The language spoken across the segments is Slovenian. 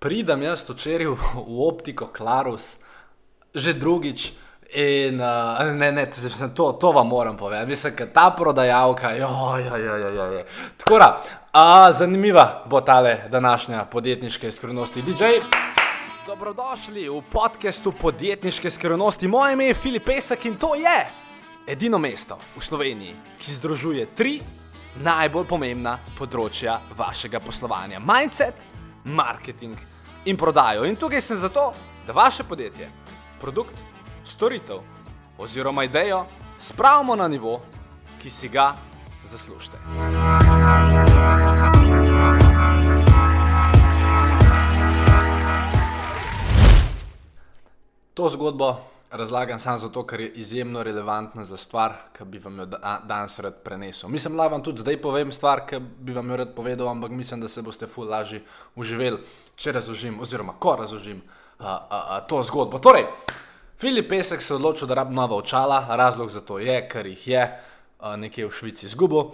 pridem jaz včeraj v, v optiko Klarus, že drugič. In uh, ne, ne, to, to vam moram povedati, mislim, da ta prodajalka, joj. Tako da, uh, zanimiva bo tale današnja podjetniška skrivnosti, DJ. Dobrodošli v podkastu podjetniške skrivnosti. Moje ime je Filip Pesek in to je edino mesto v Sloveniji, ki združuje tri najbolj pomembna področja vašega poslovanja: mindset, marketing in prodajo. In tukaj sem zato, da vaše podjetje, produkt, storitev oziroma idejo spravimo na nivo, ki si ga zaslužite. To zgodbo razlagam samo zato, ker je izjemno relevantna za stvar, ki bi vam jo da danes rad prenesel. Mislim, da vam tudi zdaj povem stvar, ki bi vam jo rad povedal, ampak mislim, da se boste ful lažje uživeli, če razložim, oziroma ko razložim uh, uh, uh, to zgodbo. Torej, Filip Pesek se je odločil, da rabi nova očala, razlog za to je, ker jih je uh, nekje v Švici izgubil.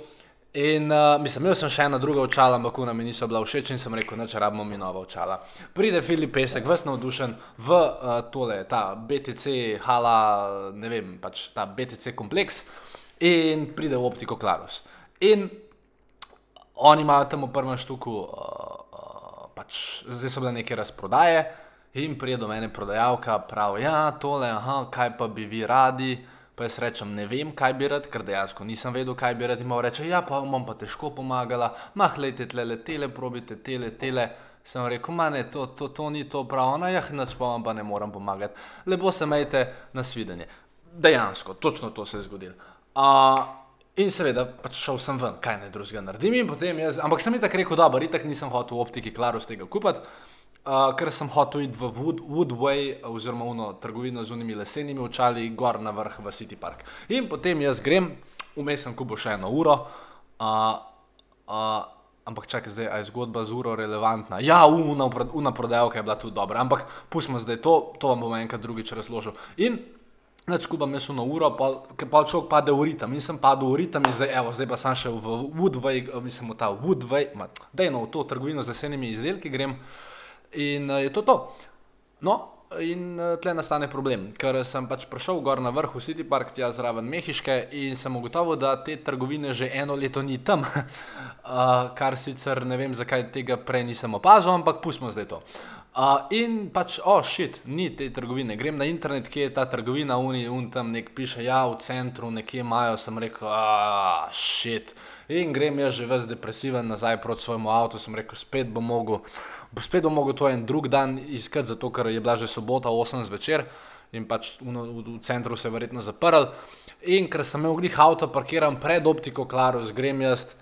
In uh, mislim, imel sem še ena druga očala, ampak ona mi niso bila všeč in sem rekel, da če rabimo mi nova očala. Pride Filip Pesek, vse navdušen v uh, tole, ta BTC, hala, ne vem, pač ta BTC kompleks in pride v optiko Klarus. In oni imajo tam v prvem štuku, uh, uh, pač zdaj so bile neke razprodaje in pride do mene prodajalka, pravi, ja, tole, aha, kaj pa bi vi radi. Pa jaz rečem, ne vem, kaj bi rad, ker dejansko nisem vedel, kaj bi rad imel. Reče, ja, pa bom pa težko pomagala, mah, lejte tle, tele, probite tele, tele. Sem rekel, manj, to, to, to ni to prav, no, jah, noč pa vam pa ne morem pomagati. Lepo se majte na svidenje. Dejansko, točno to se je zgodilo. Uh, in seveda, pač šel sem ven, kaj ne drugega naredim. Jaz, ampak sem jim tako rekel, da, itak nisem hotel v optiki Klarus tega kupiti uh, ker sem hotel iti v Wood, Woodway, oziroma v trgovino z unimi lesenimi očali, gor na vrh v City Park. In potem jaz grem, vmes sem kubo še eno uro. Uh, uh, ampak čakaj, zdaj je zgodba z uro relevantna. Ja, una prodajalka je bila tudi dobra, ampak pustimo zdaj to, to vam bom enkrat drugič razložil. In Neč kubam jaz na uro, ker pa človek pade v ritem. In sem padel v ritem in zdaj, evo, zdaj pa sem šel v Woodway, mislim, v ta Woodway, da je no v to trgovino z lesenimi izdelki grem. In uh, je to to. No, in uh, tle nastane problem, ker sem pač prišel gor na vrh v City Park, tja zraven Mehiške in sem ugotovil, da te trgovine že eno leto ni tam. uh, kar sicer ne vem, zakaj tega prej nisem opazil, ampak pustimo zdaj to. Uh, in pač, o, oh, šit, ni te trgovine. Grem na internet, kje je ta trgovina, uni, un tam nek piše, ja, v centru, nekje imajo, sem rekel, ah, šit. In grem jaz že ves depresiven nazaj proti svojemu avtu, sem rekel, spet bom mogel spet bom mogel to en drug dan iskati, zato ker je bila že sobota 8 zvečer in pač v, v, v centru se je verjetno zaprl. In ker sem imel glih avto parkiran pred optiko Klarus, grem jaz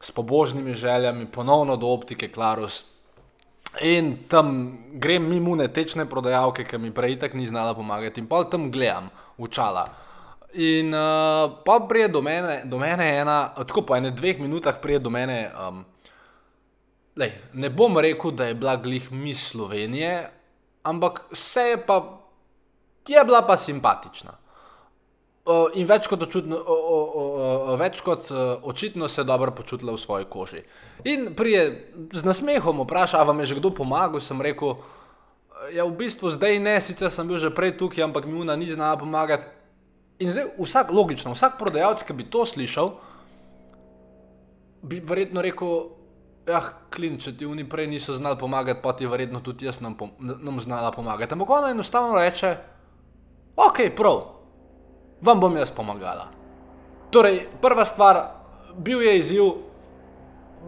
s pobožnimi željami ponovno do optike Klarus. In tam grem mimo tečne prodajalke, ki mi prej tako ni znala pomagati, in pa tam gledam, učala. In uh, pa prije do mene, do mene ena, tako po ene dveh minutah prije do mene. Um, Lej, ne bom rekel, da je bila glih mi Slovenije, ampak vse je pa, je bila pa simpatična. Uh, in več kot, očutno, uh, uh, uh, več kot uh, očitno se je dobro počutila v svoji koži. In prije z nasmehom vpraša, ali vam je že kdo pomagal, sem rekel, ja, v bistvu zdaj ne, sicer sem bil že prej tukaj, ampak mi una ni znala pomagati. In zdaj vsak, logično, vsak prodajalec, ki bi to slišal, bi verjetno rekel, ja, klin, če ti oni prej niso znali pomagati, pa ti verjetno tudi jaz nam, pom nam znala pomagati. Ampak ona enostavno reče, ok, prav, vam bom jaz pomagala. Torej, prva stvar, bil je izziv,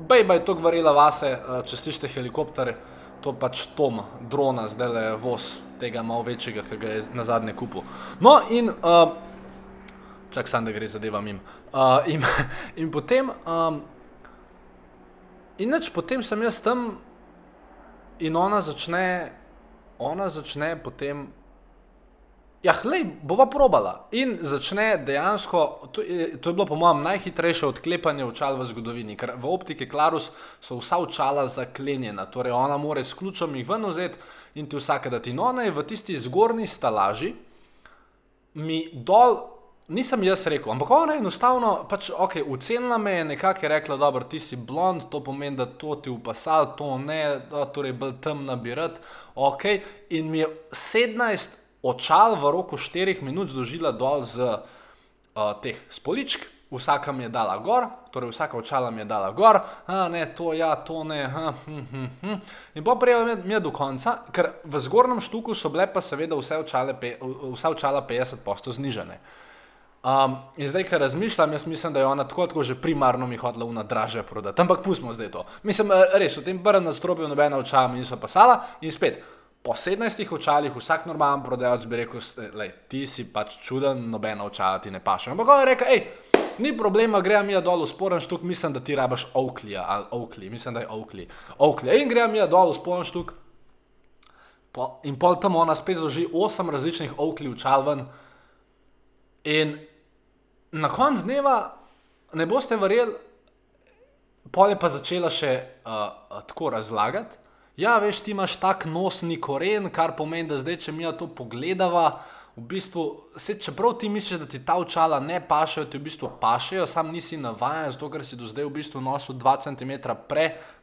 bejba je to govorila vase, eh, če slišite helikopter, to pač Tom, drona, zdaj le voz tega malo večjega, ki ga je na zadnje kupu. No in, uh, čak sam, da gre zadeva mim. Uh, in, in potem, um, In neč potem sem jaz tam in ona začne, ona začne potem, ja, hlej, bova probala. In začne dejansko, to je, to je bilo po mojem najhitrejše odklepanje očal v zgodovini, ker v optiki Klarus so vsa očala zaklenjena, torej ona more s ključem jih ven vzeti in ti vsake dati. In ona je v tisti zgornji stalaži mi dol nisem jaz rekel, ampak ona je enostavno, pač, ok, ucenila me je nekako rekla, da ti si blond, to pomeni, da to ti upasal, to ne, da torej bolj temna bi rad. Ok, in mi je 17 očal v roku 4 minut zložila dol z uh, teh spoličk. Vsaka mi je dala gor, torej vsaka očala mi je dala gor, a ne to, ja, to ne. Ha, hm, hm, hm. In pa prijel mi je do konca, ker v zgornjem štuku so bile pa seveda vse očala, vse očala 50% znižene. Um, in zdaj, ker razmišljam, jaz mislim, da je ona tako, tako že primarno mi hodila v nadraže prodati. Ampak pustimo zdaj to. Mislim, eh, res v tem prvem nadstropju nobena očala mi niso pasala in spet. Po 17 očalih vsak normalen prodajalec bi rekel, da ti si pač čuden, nobena očala ti ne paše. Ampak on je rekel, hej, ni problema, gremo mi dol v sporen štuk, mislim, da ti rabaš Oakley, ali Oakley, mislim, da je Oakley. Oakley. In gremo mi dol v sporen štuk. Po, in pol tam ona spet zloži 8 različnih Oakley očal ven. In na koncu dneva ne boste verjeli, pol je pa začela še uh, tako razlagati. Ja, veš, ti imaš tak nosni koren, kar pomeni, da zdaj, če mi to pogledava, v bistvu, se, čeprav ti misliš, da ti ta očala ne pašejo, ti v bistvu pašejo, sam nisi navaden, zato ker si do zdaj v bistvu nosil 2 cm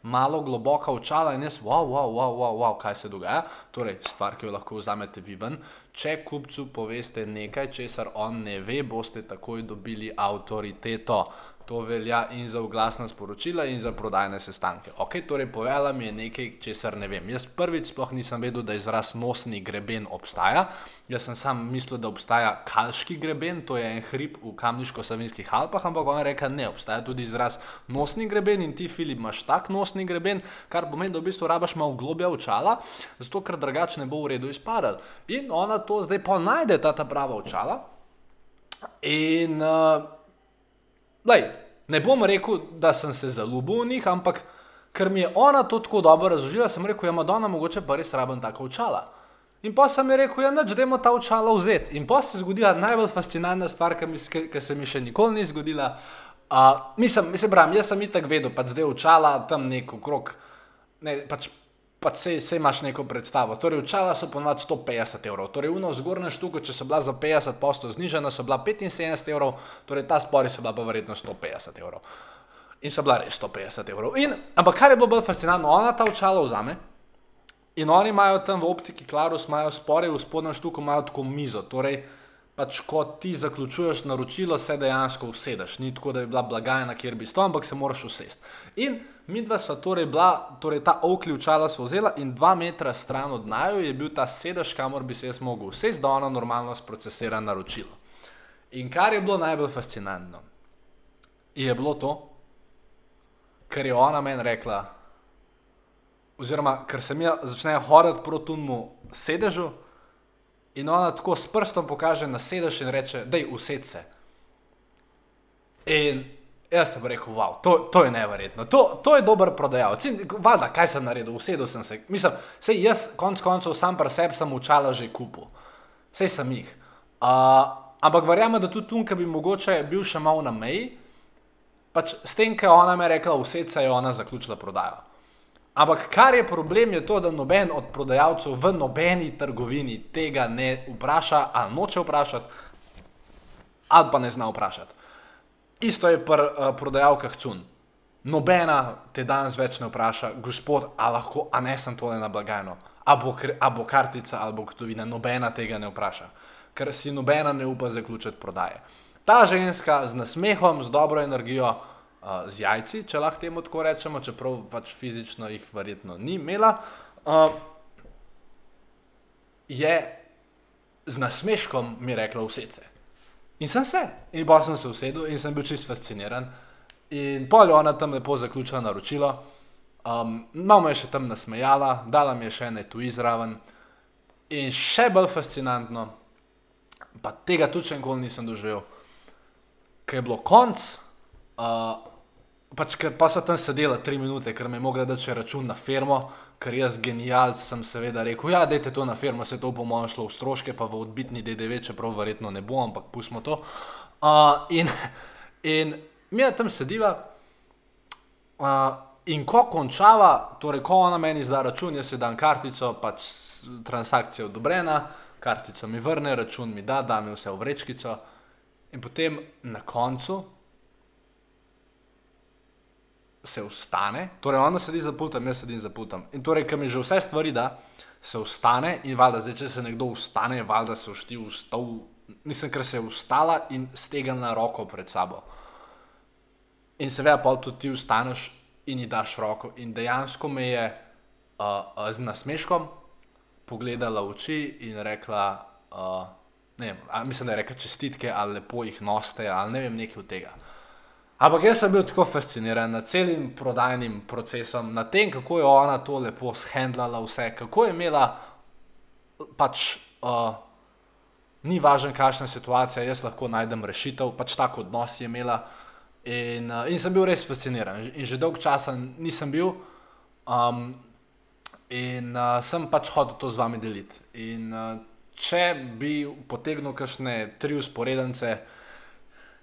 premalo globoka očala in jaz, wow, wow, wow, wow, wow, kaj se dogaja. Torej, stvar, ki jo lahko vzamete vi ven. Če kupcu poveste nekaj, česar on ne ve, boste takoj dobili avtoriteto. To velja in za oglasna sporočila, in za prodajne sestanke. Ok, torej povedala mi je nekaj, česar ne vem. Jaz prvič sploh nisem vedel, da izraz nosni greben obstaja. Jaz sem sam mislil, da obstaja kalški greben, to je en hrib v Kamniško-Savinskih Alpah, ampak on reka, ne, obstaja tudi izraz nosni greben in ti, Filip, imaš tak nosni greben, kar pomeni, da v bistvu rabaš malo globja očala, zato ker drugače ne bo v redu izpadal. In ona to zdaj pa najde, ta, ta prava očala. In. Uh, Lej, ne bom rekel, da sem se zaljubil v njih, ampak ker mi je ona to tako dobro razložila, sem rekel, ja, Madonna, mogoče pa res rabim tako očala. In pa sem rekel, ja, da je ta očala vzeti. In pa se je zgodila najbolj fascinantna stvar, ki se mi še nikoli ni zgodila. Uh, mislim, mislim, bram, jaz sem itak vedel, pa zdaj očala tam neko krok. Ne, pač pa se, se imaš neko predstavo. Torej, očala so ponovadi 150 evrov, torej uno zgornja štuka, če so bila za 50 postov znižena, so bila 75 evrov, torej ta spori so bila pa verjetno 150 evrov. In so bila res 150 evrov. In, ampak kar je bilo bolj fascinantno, ona ta očala vzame. In oni imajo tam v optiki Klarus, imajo spore v spodnjem štuku, imajo tako mizo. Torej, pač ko ti zaključuješ naročilo, se dejansko usedeš. Ni tako, da bi bila blagajna, kjer bi stal, ampak se moraš usesti. In mi dva sva torej bila, torej ta okli učala sva vzela in dva metra stran od naju je bil ta sedež, kamor bi se jaz mogel usesti, da ona normalno sprocesira naročilo. In kar je bilo najbolj fascinantno, je bilo to, kar je ona meni rekla, oziroma ker sem jaz začela hoditi proti temu sedežu. In ona tako s prstom pokaže na sedež in reče, da je vse se. In jaz sem rekel, wow, to, to je nevrjetno, to, to je dober prodajalec. Valjda, kaj sem naredil, usedel sem se. Mislim, sej jaz konc koncev sam pri sebi sem učala že kupu, sej sem jih. Uh, ampak verjamem, da tudi tukaj bi mogoče bil še malo na meji. Pač s tem, ker ona mi je rekla, vse se je ona zaključila prodajo. Ampak kar je problem, je to, da noben od prodajalcev v nobeni trgovini tega ne vpraša, ali noče vprašati, ali pa ne zna vprašati. Isto je pri uh, prodajalkah cun. Nobena te danes več ne vpraša, gospod, a lahko, a ne sem tole na blagajno, a bo, a bo kartica ali bo gotovina. Nobena tega ne vpraša, ker si nobena ne upa zaključiti prodaje. Ta ženska z nasmehom, z dobro energijo, uh, z jajci, če lahko temu tako rečemo, čeprav pač fizično jih verjetno ni imela, uh, je z nasmeškom mi rekla vse. In sem se, in pa sem se usedel in sem bil čist fasciniran. In pol je ona tam lepo zaključila naročilo, um, malo me je še tam nasmejala, dala mi je še ene tu izraven. In še bolj fascinantno, pa tega tudi še nikoli nisem doživel, ker je bilo konc, uh, pač, ker pa so tam sedela tri minute, ker me je mogla dati račun na firmo, ker jaz genijalc sem seveda rekel, ja, dajte to na firmo, se to po mojem šlo v stroške, pa v odbitni DDV, čeprav verjetno ne bo, ampak pustimo to. Uh, in, in mi je tam sediva. Uh, In ko končava, torej ko ona meni zda račun, jaz si dam kartico, pač transakcija je odobrena, kartico mi vrne, račun mi da, da mi vse v vrečkico. In potem na koncu se ustane, torej ona sedi za pultom, jaz sedim za pultom. In torej, ker mi že vse stvari da, se ustane in valjda, zdaj, če se nekdo ustane, valjda se všti v stol, mislim, ker se je ustala in stegnila roko pred sabo. In seveda, pa tudi ti vstaneš in ji daš roko. In dejansko me je uh, uh, z nasmeškom pogledala v oči in rekla, uh, ne vem, mislim, da je rekla čestitke ali lepo jih noste ali ne vem, nekaj od tega. Ampak jaz sem bil tako fasciniran nad celim prodajnim procesom, nad tem, kako je ona to lepo shendlala, vse, kako je imela, pač uh, ni važno, kakšna situacija, jaz lahko najdem rešitev, pač tako odnos je imela. In, uh, in sem bil res fasciniran. In že dolgo časa nisem bil, um, in uh, sem pač hodil to z vami deliti. In uh, če bi potegnil kakšne tri usporednice,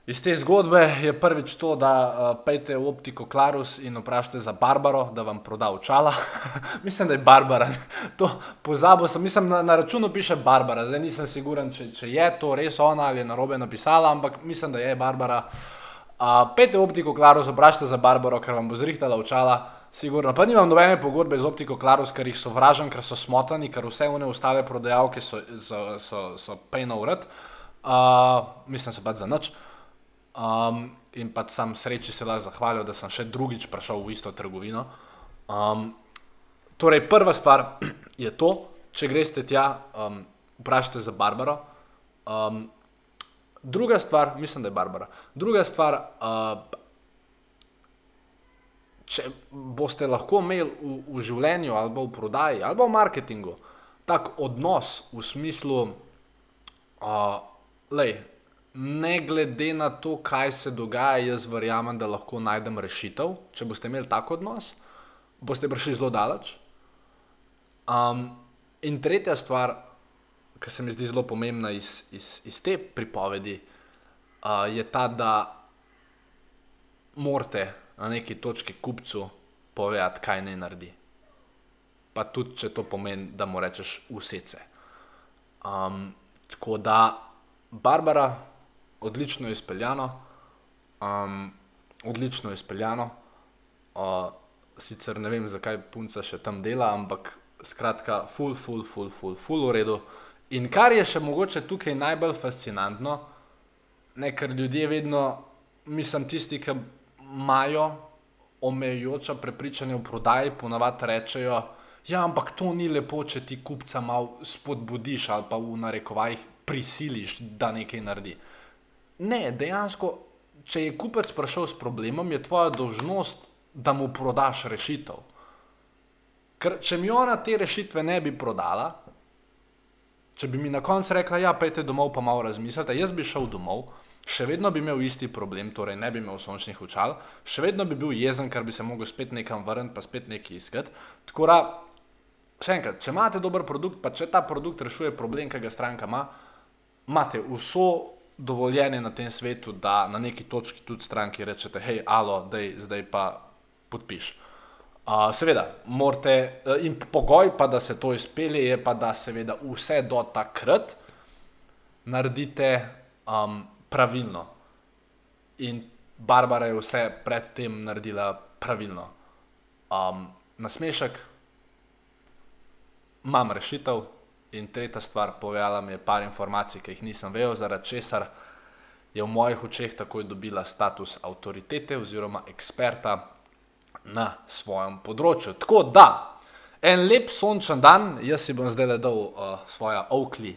Iz te zgodbe je prvič to, da uh, pejte v optiko Klarus in vprašajte za Barbaro, da vam proda očala. mislim, da je Barbara. to pozabil sem, mislim, na, na računu piše Barbara, zdaj nisem siguren, če, če je to res ona ali je narobe napisala, ampak mislim, da je Barbara. Uh, pejte v optiko Klarus, vprašajte za Barbaro, ker vam bo zrihtala očala. Sigurno. Pa nimam nobene pogodbe z optiko Klarus, ker jih sovražim, ker so smotani, ker vse one ostale prodajalke so, so, so, so pejno urad. Uh, mislim, so pač za noč. Um, in pa sam sreči se lahko zahvalil, da sem še drugič prišel v isto trgovino. Um, torej, prva stvar je to, če greste tja, um, vprašajte za Barbaro. Um, druga stvar, mislim, da je Barbara. Druga stvar, uh, če boste lahko imeli v, v življenju, ali v prodaji, ali v marketingu, tak odnos v smislu, uh, lej, ne glede na to, kaj se dogaja, jaz verjamem, da lahko najdem rešitev. Če boste imeli tako odnos, boste prišli zelo daleč. Um, in tretja stvar, ki se mi zdi zelo pomembna iz, iz, iz te pripovedi, uh, je ta, da morate na neki točki kupcu povedati, kaj naj naredi. Pa tudi, če to pomeni, da mu rečeš vse. Um, tako da, Barbara, odlično izpeljano, um, odlično izpeljano. Uh, sicer ne vem, zakaj punca še tam dela, ampak skratka, full, full, full, full, full v redu. In kar je še mogoče tukaj najbolj fascinantno, ne ker ljudje vedno, mislim, tisti, ki imajo omejujoča prepričanja v prodaji, ponavadi rečejo. Ja, ampak to ni lepo, če ti kupca malo spodbudiš ali pa v narekovajih prisiliš, da nekaj naredi. Ne, dejansko, če je kupec prišel s problemom, je tvoja dožnost, da mu prodaš rešitev. Ker če mi ona te rešitve ne bi prodala, če bi mi na koncu rekla, ja, pejte domov, pa malo razmislite, jaz bi šel domov, še vedno bi imel isti problem, torej ne bi imel sončnih očal, še vedno bi bil jezen, ker bi se mogel spet nekam vrniti, pa spet nekaj iskati. Tako da, še enkrat, če imate dober produkt, pa če ta produkt rešuje problem, ki ga stranka ima, imate vso dovoljenje na tem svetu, da na neki točki tudi stranki rečete, hej, alo, dej, zdaj pa podpiš. Uh, seveda, morate, uh, in pogoj pa, da se to izpelje, je pa, da seveda vse do takrat naredite um, pravilno. In Barbara je vse predtem naredila pravilno. Um, nasmešek, imam rešitev, In tretja stvar, povedala mi je par informacij, ki jih nisem vedel, zaradi česar je v mojih očeh takoj dobila status avtoritete oziroma eksperta na svojem področju. Tako da, en lep sončen dan, jaz si bom zdaj dal uh, svoja okli,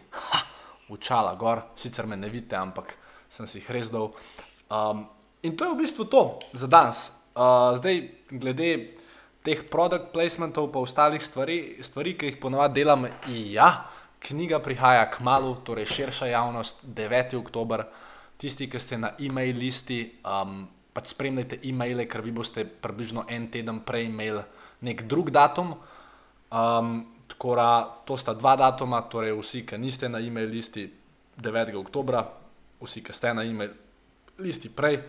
učala gor, sicer me ne vidite, ampak sem si jih res dal. Um, in to je v bistvu to za danes. Uh, zdaj, glede teh produkt placementov, pa ostalih stvari, stvari ki jih ponovadi delam. Ja, knjiga prihaja k malu, torej širša javnost, 9. oktober. Tisti, ki ste na e-mail listi, um, pač spremljajte e-maile, ker vi boste približno en teden prej imeli nek drug datum. Um, tako da to sta dva datuma, torej vsi, ki niste na e-mail listi 9. oktober, vsi, ki ste na e-mail listi prej.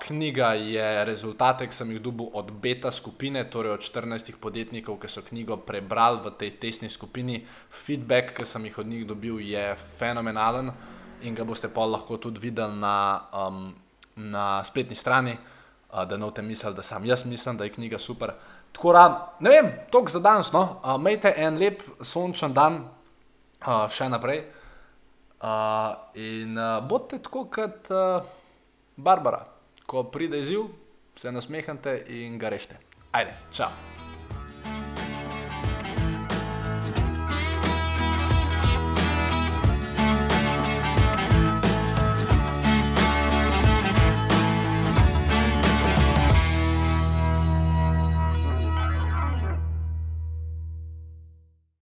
Knjiga je rezultate, ki sem jih dobil od beta skupine, torej od 14 podjetnikov, ki so knjigo prebrali v tej tesni skupini. Feedback, ki sem jih od njih dobil, je fenomenalen. in ga boste pa lahko tudi videli na, um, na spletni strani, uh, da ne boste mislili, da sam jaz mislim, da je knjiga super. Tako da, ne vem, toliko za danes. No? Uh, Majte en lep sončen dan uh, še naprej. Uh, in uh, bodite tako kot uh, Barbara, ko pride izziv, se nasmehnite in ga rešite. Ajde, čau.